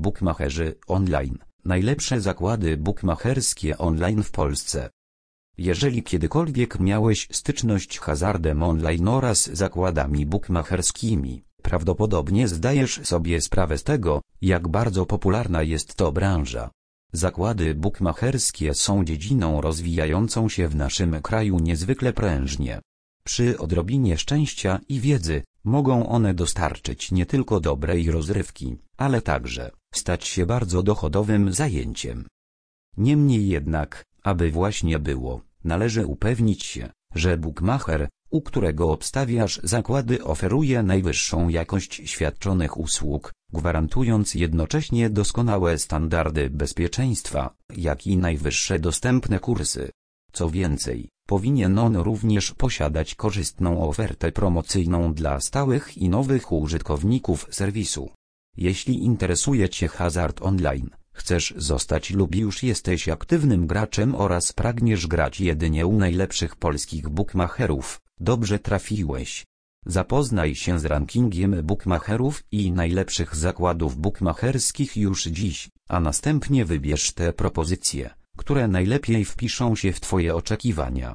Bookmacherzy online. Najlepsze zakłady bookmacherskie online w Polsce. Jeżeli kiedykolwiek miałeś styczność hazardem online oraz zakładami bookmacherskimi, prawdopodobnie zdajesz sobie sprawę z tego, jak bardzo popularna jest to branża. Zakłady bookmacherskie są dziedziną rozwijającą się w naszym kraju niezwykle prężnie. Przy odrobinie szczęścia i wiedzy, mogą one dostarczyć nie tylko dobrej rozrywki, ale także stać się bardzo dochodowym zajęciem. Niemniej jednak, aby właśnie było, należy upewnić się, że bookmacher, u którego obstawiasz zakłady oferuje najwyższą jakość świadczonych usług, gwarantując jednocześnie doskonałe standardy bezpieczeństwa, jak i najwyższe dostępne kursy. Co więcej, powinien on również posiadać korzystną ofertę promocyjną dla stałych i nowych użytkowników serwisu. Jeśli interesuje Cię hazard online, chcesz zostać lub już jesteś aktywnym graczem oraz pragniesz grać jedynie u najlepszych polskich bookmacherów, dobrze trafiłeś. Zapoznaj się z rankingiem bookmacherów i najlepszych zakładów bookmacherskich już dziś, a następnie wybierz te propozycje, które najlepiej wpiszą się w Twoje oczekiwania.